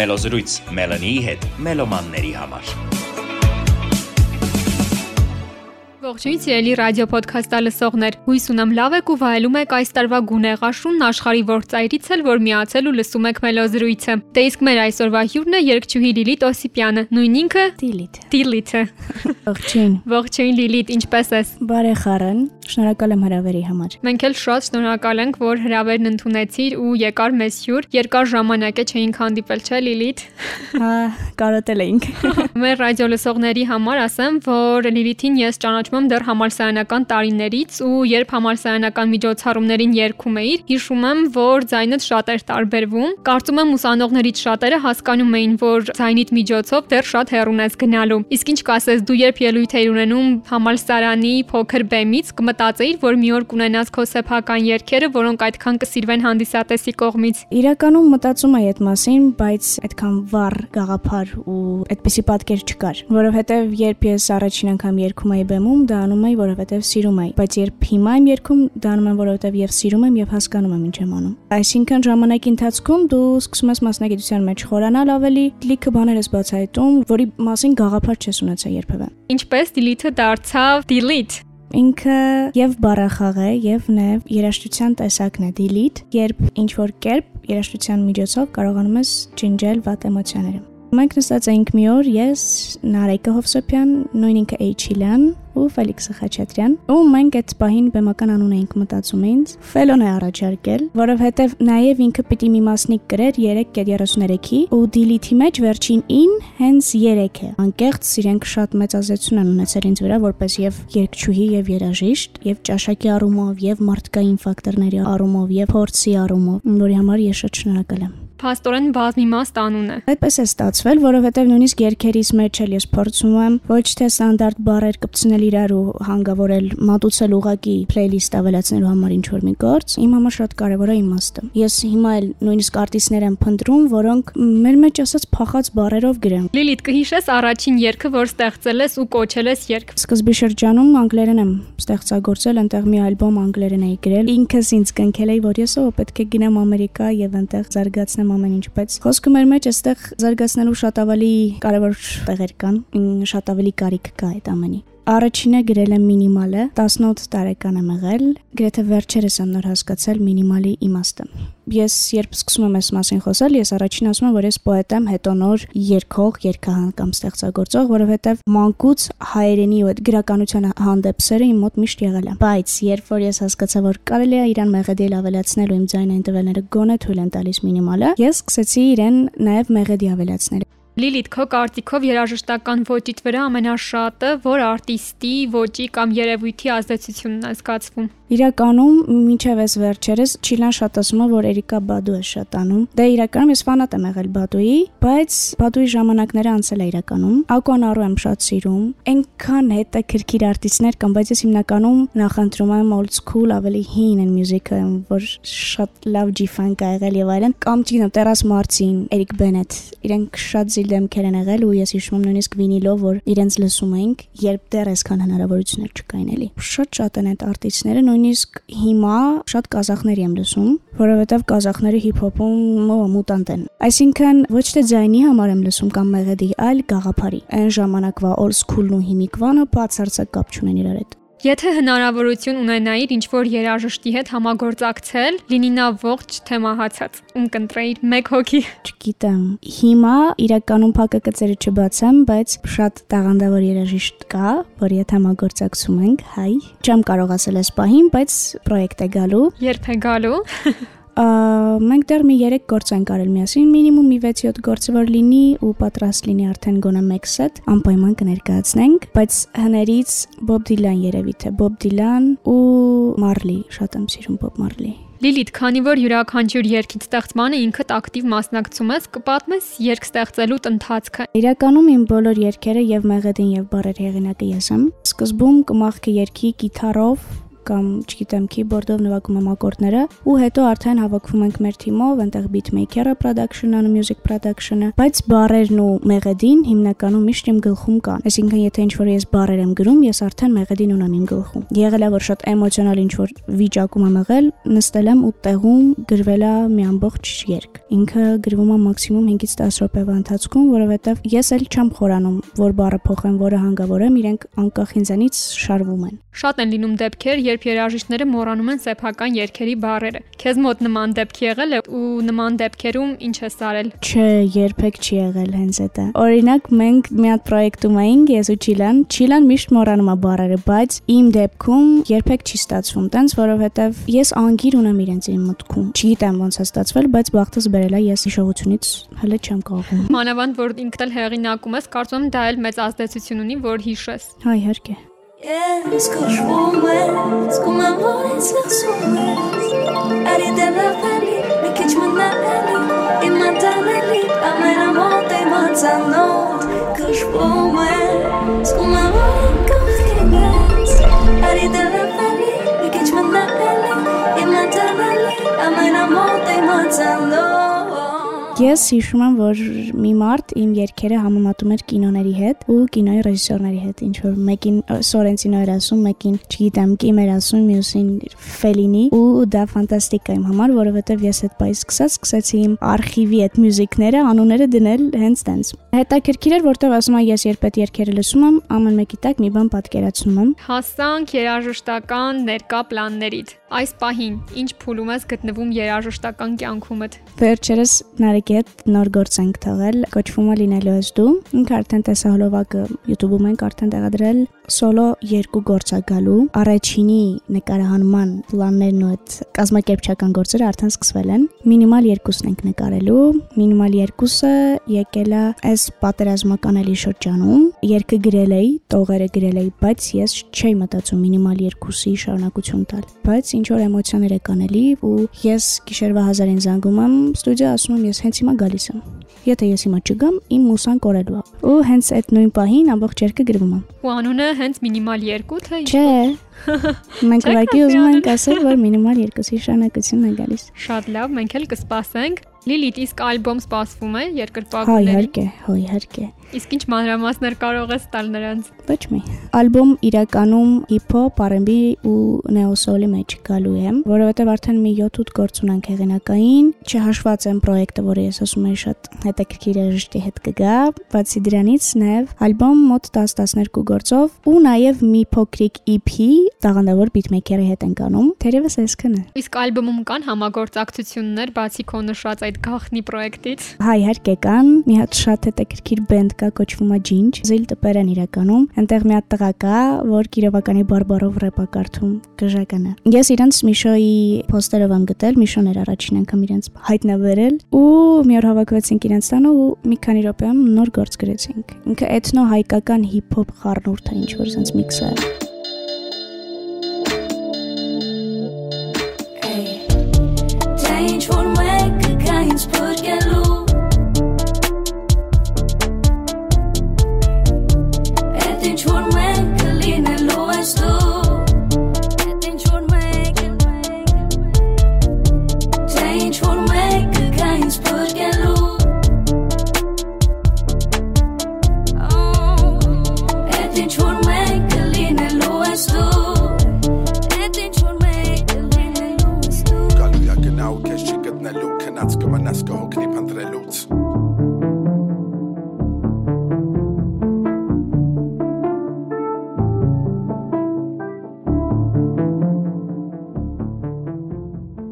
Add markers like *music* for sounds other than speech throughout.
Մելոզրույց Մելանիի հետ մելոմանների համար։ Ողջույն, սիրելի ռադիո ոդքասթա լսողներ։ Հույս ունեմ լավ եք ու վայելում եք այս տարվա գունեղ աշունն աշխարի ողջայից էլ, որ միացել ու լսում եք մեր զրույցը։ Դե իսկ մեր այսօրվա հյուրն է երգչուհի Լիլիթ Օսիպյանը, նույն ինքը Դիլիթ։ Դիլիթը։ *laughs* Ողջույն։ Ողջույն Լիլիթ, ինչպե՞ս ես։ Բարեխառն։ Շնորհակալ եմ հրավերի համար։ Մենք էլ շատ շնորհակալ ենք, որ հրավերն ընդունեցիր ու եկար մեզ հյուր։ Երկար ժամանակ է չէինք հանդիպել, չէ՞ Լիլիթ։ Հա, կարոտել էինք։ *laughs* Մեր ռադիո լսողների համար ասեմ, որ Լիլիթին ես ճանաչում եմ դեռ համալսարանական տարիներից ու երբ համալսարանական միջոցառումներին երգում էիր, հիշում եմ, որ ձայնդ շատ էր տարբերվում։ Կարծում եմ ուսանողներից շատերը հասկանում էին, որ ձայնիդ միջոցով դեռ շատ հեռուն ես գնալու։ Իսկ ինչ կասես, դու երբ ելույթ էիր ունենում համալսարանի փոքր բեմից, կմտածեիր, որ մի օր կունենաս քո սեփական երգերը, որոնք այդքան կսիրվեն հանդիսատեսի կողմից։ Իրականում մտածում եի այդ մասին, բայց այդքան վառ գաղափար ու այդպիսի պատկեր չկար, որովհետև երբ ես առաջին անգամ երգում էի բեմում, դա անում էի, որովհետև սիրում էի, բայց երբ հիմա եմ երգում, դա անում եմ, որովհետև եւ սիրում եմ եւ հասկանում եմ ինչ եմ անում։ Այսինքն ժամանակի ընթացքում դու սկսում ես մասնագիտության մեջ խորանալ ավելի, լիքը բաներ ես բացահայտում, որի մասին գաղափար չես ունեցել երբևէ։ Ինչպես Delete-ը դարձավ Delete Ինքը եւ բառախաղ է եւ նաեւ երաշտության տեսակն է delete, երբ ինչ որ կերպ երաշտության միջոցով կարողանում ես ջնջել վատ էմոցիաները։ Մենք նստած էինք մի օր, ես, Նարեկը Հովսեփյան, նույն ինքը Էյչիլյան ու Ֆելիքսը Խաչատրյան, ու մենք այդ պահին բեմական անուն էինք մտածում ինձ։ Ֆելոն է առաջարկել, որովհետև նաև ինքը պիտի մի մասնիկ գրեր 3.33-ի ու Delete-ի մեջ վերջին in հենց 3 է։ Անկեղծ իրենք շատ մեծ ազդեցություն են ունեցել ինձ վրա որպես եւ երգչուհի եւ երաժիշտ, եւ ճաշակի առումով, եւ մարդկային ֆակտորների առումով, եւ փորձի առումով, որի համար ես շատ շնորհակալ եմ փաստորեն բազմիմաստ անուն է։ Այդպես է ստացվել, որովհետև նույնիսկ երկերից մեջ էլ ես փորձում եմ ոչ թե ստանդարտ բառեր կպցնել իրար ու հանգավորել, մատուցել ուղակի playlist ավելացնելու համար ինչ որ մի գործ, իմ համար շատ կարևոր է իմաստը։ Ես հիմա էլ նույնիսկ արտիստներ եմ փնտրում, որոնք մեր մեջ ասած փախած բառերով գրեն։ Լիլիթ, կհիշես առաջին երգը, որ ստեղծել ես ու կոչել ես երգ։ Սկզբի շրջանում անգլերեն եմ ստեղծագործել, այնտեղ մի ալբոմ անգլերեն էի գրել։ Ինքս ինձ կնքել էի, որ ես ով պետք է գնամ Ամերիկա եւ այնտեղ զարգացնեմ եմ ամեն ինչ, բայց խոսքը մեր մեջ էստեղ զարգացնելու շատ ավելի կարևոր տեղեր կան, շատ ավելի կարիք կա այդ ամենի։ Առաջինը գրել եմ մինիմալը, 18 տարեկան եմ եղել, գրեթե վերջերս եմ նոր հասկացել մինիմալի իմաստը։ Ես երբ սկսում եմ այս մասին խոսել, ես առաջին ասում եմ, որ ես պոետ եմ, հետո նոր երգող, երգահան կամ ստեղծագործող, որովհետև մանկուց հայերենի ու այդ գրականության հանդեպ սերը իմ մոտ միշտ եղել է։ Բայց երբ որ ես հասկացա, որ կարելի է իրան մեղեդիել ավելացնել ու իմ ձայնային տվելները գոնե թույլ են տալիս մինիմալը, ես սկսեցի իրեն նաև մեղեդի ավելացնել։ Լիլիթ, քո կարծիքով երաժշտական ոճիդ վրա ամենաշատը որ արտիստի ոճի կամ երևույթի ազդեցությունն է զգացվում։ Իրականում մինչև այս վերջերս Չիլան շատ ասում է, որ Էրիկա Բադու է շատ անում։ Դե իրականում ես ֆանատ եմ եղել Բադուի, բայց Բադուի ժամանակները անցել է իրականում։ Ակոն Արու եմ շատ սիրում։ Այնքան հետաքրքիր արտիստներ կան, բայց ես հիմնականում նախընտրում եմ old school, ավելի հին են մյուզիկը, որ շատ լավ G-funk ա եղել եւ այլն։ Կամ չգիտեմ, Տերաս Մարցին, Էրիկ Բենետ, իրենք շատ զիլ դեմքեր են եղել ու ես հիշում եմ նույնիսկ վինիլով, որ իրենց լսում էինք, երբ դեռ այսքան հնարավորություններ չկային էլի։ Շատ շատ են այդ արտիստները, նույնիսկ հիմա շատ կազախների եմ լսում, որովհետև կազախները հիփ-հոփում մուտանտ են։ Այսինքն ոչ թե ձայնի համար եմ լսում կամ մեղեդի, այլ գաղափարի։ Այն ժամանակվա old school-ն ու հիմիկվանը բացարձակ կապ չունեն իրար հետ։ Եթե հնարավորություն ունենայիր ինչ-որ երաժշտի հետ համագործակցել, լինի նա ողջ թե մահացած, ում կընտրեիր մեկ հոգի։ Չգիտեմ։ Հիմա իրականում փակակցերը չբացեմ, բայց շատ տաղանդավոր երաժիշտ կա, որի հետ համագործակցում ենք, հայ։ Չեմ կարող ասել այս պահին, բայց պրոյեկտ է գալու։ Երբ է գալու։ *laughs* մենք դեռ մի 3 գործ ենք արել միասին, մինիմում մի 6-7 գործ որ լինի ու պատրաստ լինի արդեն գոնե 1 սեթ, անպայման կներկայացնենք, բայց հներից Bob Dylan երևի թե Bob Dylan ու Marley, շատ եմ սիրում Bob Marley։ Լիլիթ, քանի որ յուրաքանչյուր երգից ստեղծմանը ինքդ ակտիվ մասնակցում ես, կպատմես երգ ստեղծելու ընթացքը։ Իրականում իմ բոլոր երգերը եւ մեղեդին եւ բարեր հեղինակը ես եմ։ Սկզբում կմախքը երգի գիտարով կամ չգիտեմ keyboard-ով նվագում եմ ակորդները ու հետո արդեն հավաքվում ենք մեր թիմով, այնտեղ beatmaker-ը production-ը, music production-ը, բայց բարերն ու մեղեդին հիմնականում միշտ իմ գլխում կան։ Այսինքն եթե ինչ-որ ես բարեր եմ գրում, ես արդեն մեղեդին ունեմ իմ գլխում։ Եղել է որ շատ էմոցիոնալ ինչ-որ վիճակում եմ եղել, նստել եմ ու տեղում գրվել է մի ամբողջ երգ։ Ինքը գրվում է մաքսիմում 5-ից 10 րոպեվա ընթացքում, որովհետև ես էլ չեմ խորանում, որ բառը փոխեմ, որը հանգավորեմ, իրենք անկախ ինձանից շարվում են։ Շատ են լինում դեպքեր, երբ երաժիշտները մոռանում են սեփական երգերի բառերը։ Քեզ մոտ նման դեպք եղել է ու նման դեպքերում ինչ ես արել։ Չէ, երբեք չի եղել հենց դա։ Օրինակ մենք մի հատ պրոյեկտում էինք, ես ու Չիլան, Չիլան միշտ մոռանում է բառերը, բայց իմ դեպքում երբեք չի ստացվում, տենց որովհետև ես անգիր ունեմ իրենց իմ մտքում։ Չգիտեմ ոնց է ստացվել, բայց բախտս բերել է ես հիշողությունից հələ չեմ կարողում։ Մանավանդ որ ինքդ էլ հեղինակում ես, կարծում եմ դա էլ մեծ ազդեցություն ունի, որ հիշես։ Հա, իհարկե։ Ես կոչվում ես, կոմեմ որ ես լսում ես Արի դելավալի, մի քիչ մնալի Իմ անտանելի, ամենամոտ իմ անցանոտ Կոչվում ես, կոմեմ որ իմ կողքին ես Արի դելավալի, մի քիչ մնալի Իմ անտանելի, ամենամոտ իմ անցանոտ Ես հիշում եմ, որ մի մարդ իմ երգերը համեմատում էր կինոների հետ ու կինոյի ռեժիսորների հետ, ինչ որ մեկին Սորենտինո էր ասում, մեկին, չգիտեմ, Կիմ էր ասում, մյուսին Ֆելինի ու դա ֆանտաստիկ է իմ համար, որովհետև ես այդ բայ սկսած սկսեցի իմ արխիվի այդ մյուզիկները, անունները դնել հենց տենց։ Հետաքրքիր էր, որտեղ ասում եմ ես երբ այդ երգերը լսում եմ, ամեն մեկի տակ մի բան պատկերացնում եմ։ Հասանք երաժշտական ներկա պլաններիդ։ Այս պահին ինչ փուլում ես գտնվում երաժշտական կյանքումդ։ Վերջերս Նարեկի հետ նոր գործ ենք թողել, կոչվում է լինելու ես դու։ Ինքը արդեն տեսահոլովակը YouTube-ում ենք արդեն տեղադրել. Սոլո երկու գործ է գալու։ Առաջինի նկարահանման պլաններն ու այդ կազմակերպչական գործերը արդեն սկսվել են։ Մինիմալ երկուսն ենք նկարելու։ Մինիմալ երկուսը եկել է այս պատերազմականելի շրջանում։ Երկը գրել էի, տողերը գրել էի, բայց ես չէի մտածում մինիմալ երկուսի շարունակություն տալ։ Բայց ինչ որ էմոցիաներ եկան էլի ու ես գիշերվա 1000-ին զանգում եմ ստուդիա, ասում եմ ես հենց հիմա գալիս եմ։ Եթե ես հիմա չգամ, իմ մուսան կորելու է։ Ու հենց այդ նույն պահին ամբողջ երկը գրվում է։ Ու անունը հենց մինիմալ 2 թե ինչ։ Չէ։ *laughs* Մենք ուղղակի ուզում ենք ասել, որ մինիմալ երկուսի շարունակությունն է գալիս։ Շատ լավ, մենք էլ կսպասենք։ Լիլիթ, իսկ ալբոմ սպասվում է Հա, երկրպագուների։ իհարկե, հա, իհարկե։ Իսկ ինչ մանրամասներ կարող ես տալ նրանց։ Ոչ մի։ Ալբոմ իրականում hip-hop, R&B ու neo-soul-ի մեջ գալու է, որովհետև արդեն մի 7-8 գործ ունենք հեղինակային, չհաշված են պրոյեկտը, որը ես ասում եմ շատ հետաքրքիր երաժշտի հետ կգա, բացի դրանից նաև ալբոմ մոտ 10-12 գործով ու նաև մի փոքրիկ EP տաղանդավոր beatmaker-ի հետ ենք անում։ Թերևս այսքանը։ Իսկ ալբոմում կան համագործակցություններ բացի քո նշած այդ գախնի պրոյեկտից։ Հա, իհարկե կան։ Մի հատ շատ հետաքրքիր բենդ կա, կոչվում է Ginge։ Զիլ տպեր են իրականում։ Այնտեղ մի հատ տղա կա, որ Կիրովականի բարբարով рэպ է կարդում, գժականը։ Ես իրանց Միշոյի poster-ով եմ գտել, Միշոն էր առաջին անգամ իրենց հայտնաբերել ու մի օր հավաքվեցինք իրենց տանը ու մի քանի րոպեում նոր գործ գրեցինք։ Ինքը էթնո հայկական հիփ-հոփ խառնուրդ է, ինչ որ sense mix կմնաս կհոգնի փնտրելուց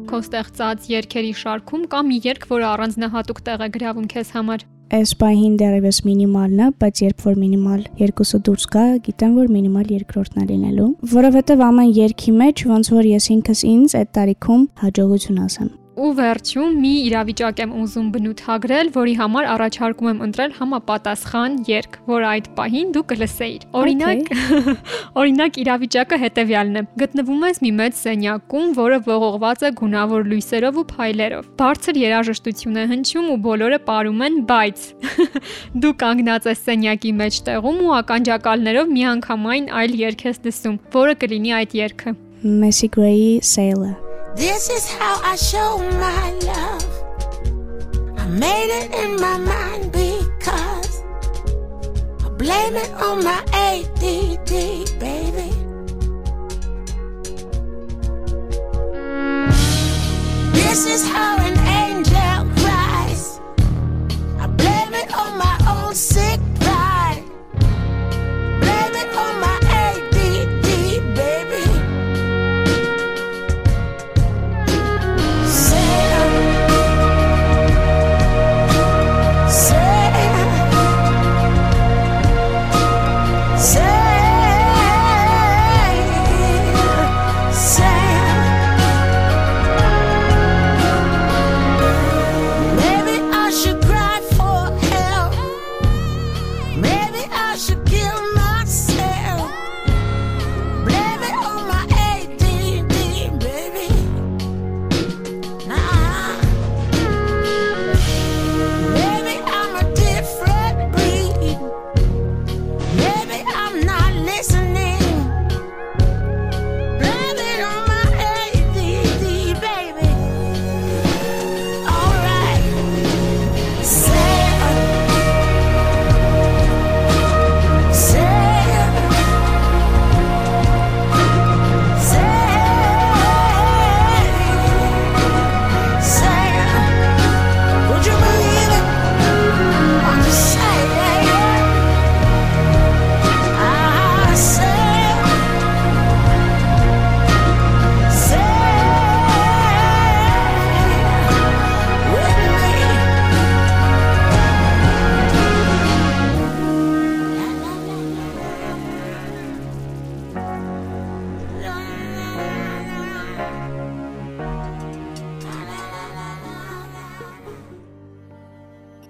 Քո ստեղծած երգերի շարքում կա մի երգ, որը առանձնահատուկ տեղ է գրավում քեզ համար։ Այս պահին դեռևս մինիմալն է, բայց երբ որ մինիմալ երկուսը դուրս գա, գիտեմ որ մինիմալ երկրորդն է լինելու, որովհետև ամեն երկի մեջ ոնց որ ես ինքս ինձ այդ տարիքում հաջողություն ասեմ։ Ու վերջում մի իրավիճակ եմ ուզում բնութագրել, որի համար առաջարկում եմ ընտրել համապատասխան երգ, որ այդ պահին դու կլսեիր։ Օրինակ, *laughs* օրինակ իրավիճակը հետևյալն է. գտնվում ես մի մեծ սենյակում, որը ողողված է գունավոր լույսերով ու փայլերով։ Բարձր երաժշտություն է հնչում ու բոլորը ապարում են, բայց *laughs* դու կանգնած ես սենյակի մեջտեղում ու ականջակալներով միանգամայն այլ երգ ես լսում, որը կլինի այդ երգը։ Messi Gray-ի Sailor This is how I show my love. I made it in my mind because I blame it on my ADD, baby. This is how an angel cries. I blame it on my own sick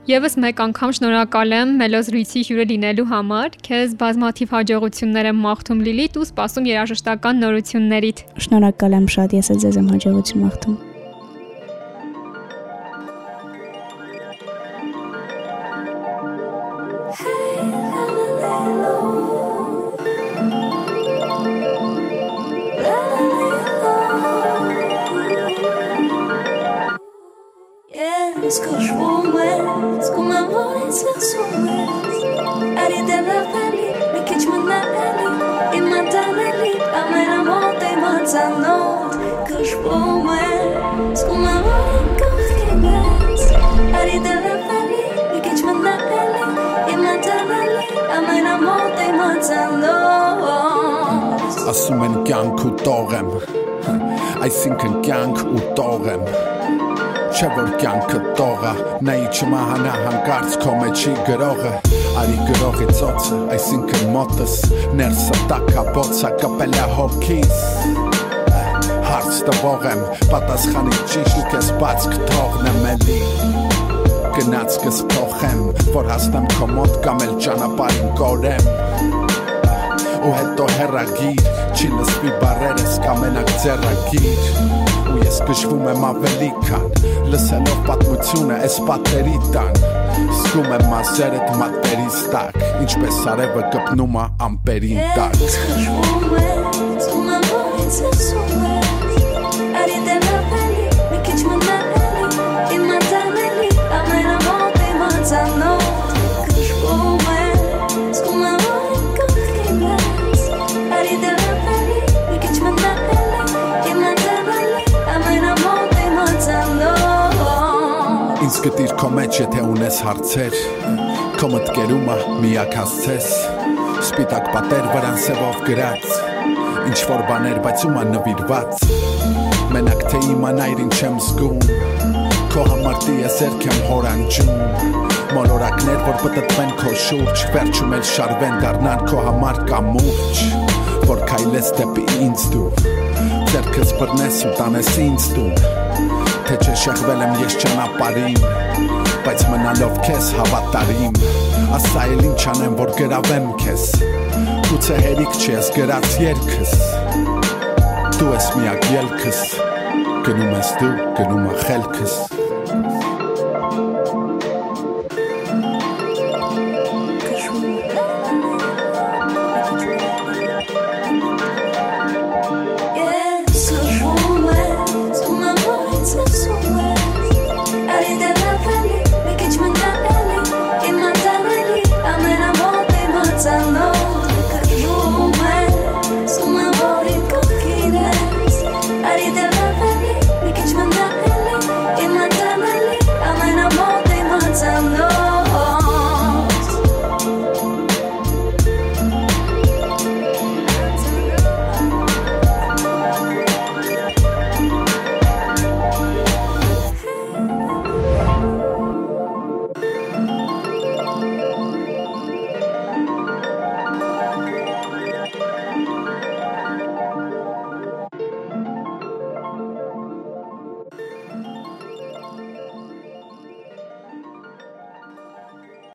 Եվս մեկ անգամ շնորհակալ եմ Մելոզրույցի հյուրը լինելու համար։ Քեզ բազմաթիվ հաջողություններ եմ մաղթում Լիլիթ ու սպասում երաժշտական նորություններիդ։ Շնորհակալ եմ շատ, ես էլ ձեզ եմ հաջողություն մաղթում։ Yes, կշվում Ասում են կյանք ու տող եմ Այսինքն կյանք ու տող եմ Չէ որ կյանքը տողա Նայի չմահանա հանկարծ քո մեջի գրողը Արի գրողի ծոցը Այսինքն մոտս Ներսը տակա բոցա կպելա հոգիս Հարց տվող եմ Պատասխանի ճիշտ ու կես բաց կթողնեմ էլի Գնաց կսփոխեմ Որ հասնեմ քո մոտ կամ էլ ճանապարհին կորեմ ու հետո հերագիր չի լսվի բարերս կամենակ ձեռագիր ու ես գժվում եմ ավելի քան լսելով պատմությունը այս պատերի տան զգում եմ մազերդ մատերից տակ ինչպես արևը կպնում է ամպերին տակ Ես խշվում ես, ումեմ որ ինձ լսում ես գտիր քո մեջ եթե ունես հարցեր Քո մտկերումը միակ հասցես Սպիտակ պատեր վրան սևով գրած Ինչ որ բաներ բայց ումա նվիրված Մենակ թե իմանայր ինչ եմ զգում Քո համար տիեզերք եմ հորանջում Մոլորակներ որ պտտվեն քո շուրջ Վերջում էլ շարվեն դառնան քո համար կամուրջ Որ քայլես դեպի ինձ դու Ձերքս բռնես ու տանես ինձ դու Թե չէ շեղվել եմ ես ճանապարհին Բայց մնալով քեզ հավատարիմ Ասա էլ ինչ անեմ որ գրավեմ քեզ Գուցե հերիք չի ես գրած երկս Դու ես միակ ելքս Գնում ես դու, գնում է խելքս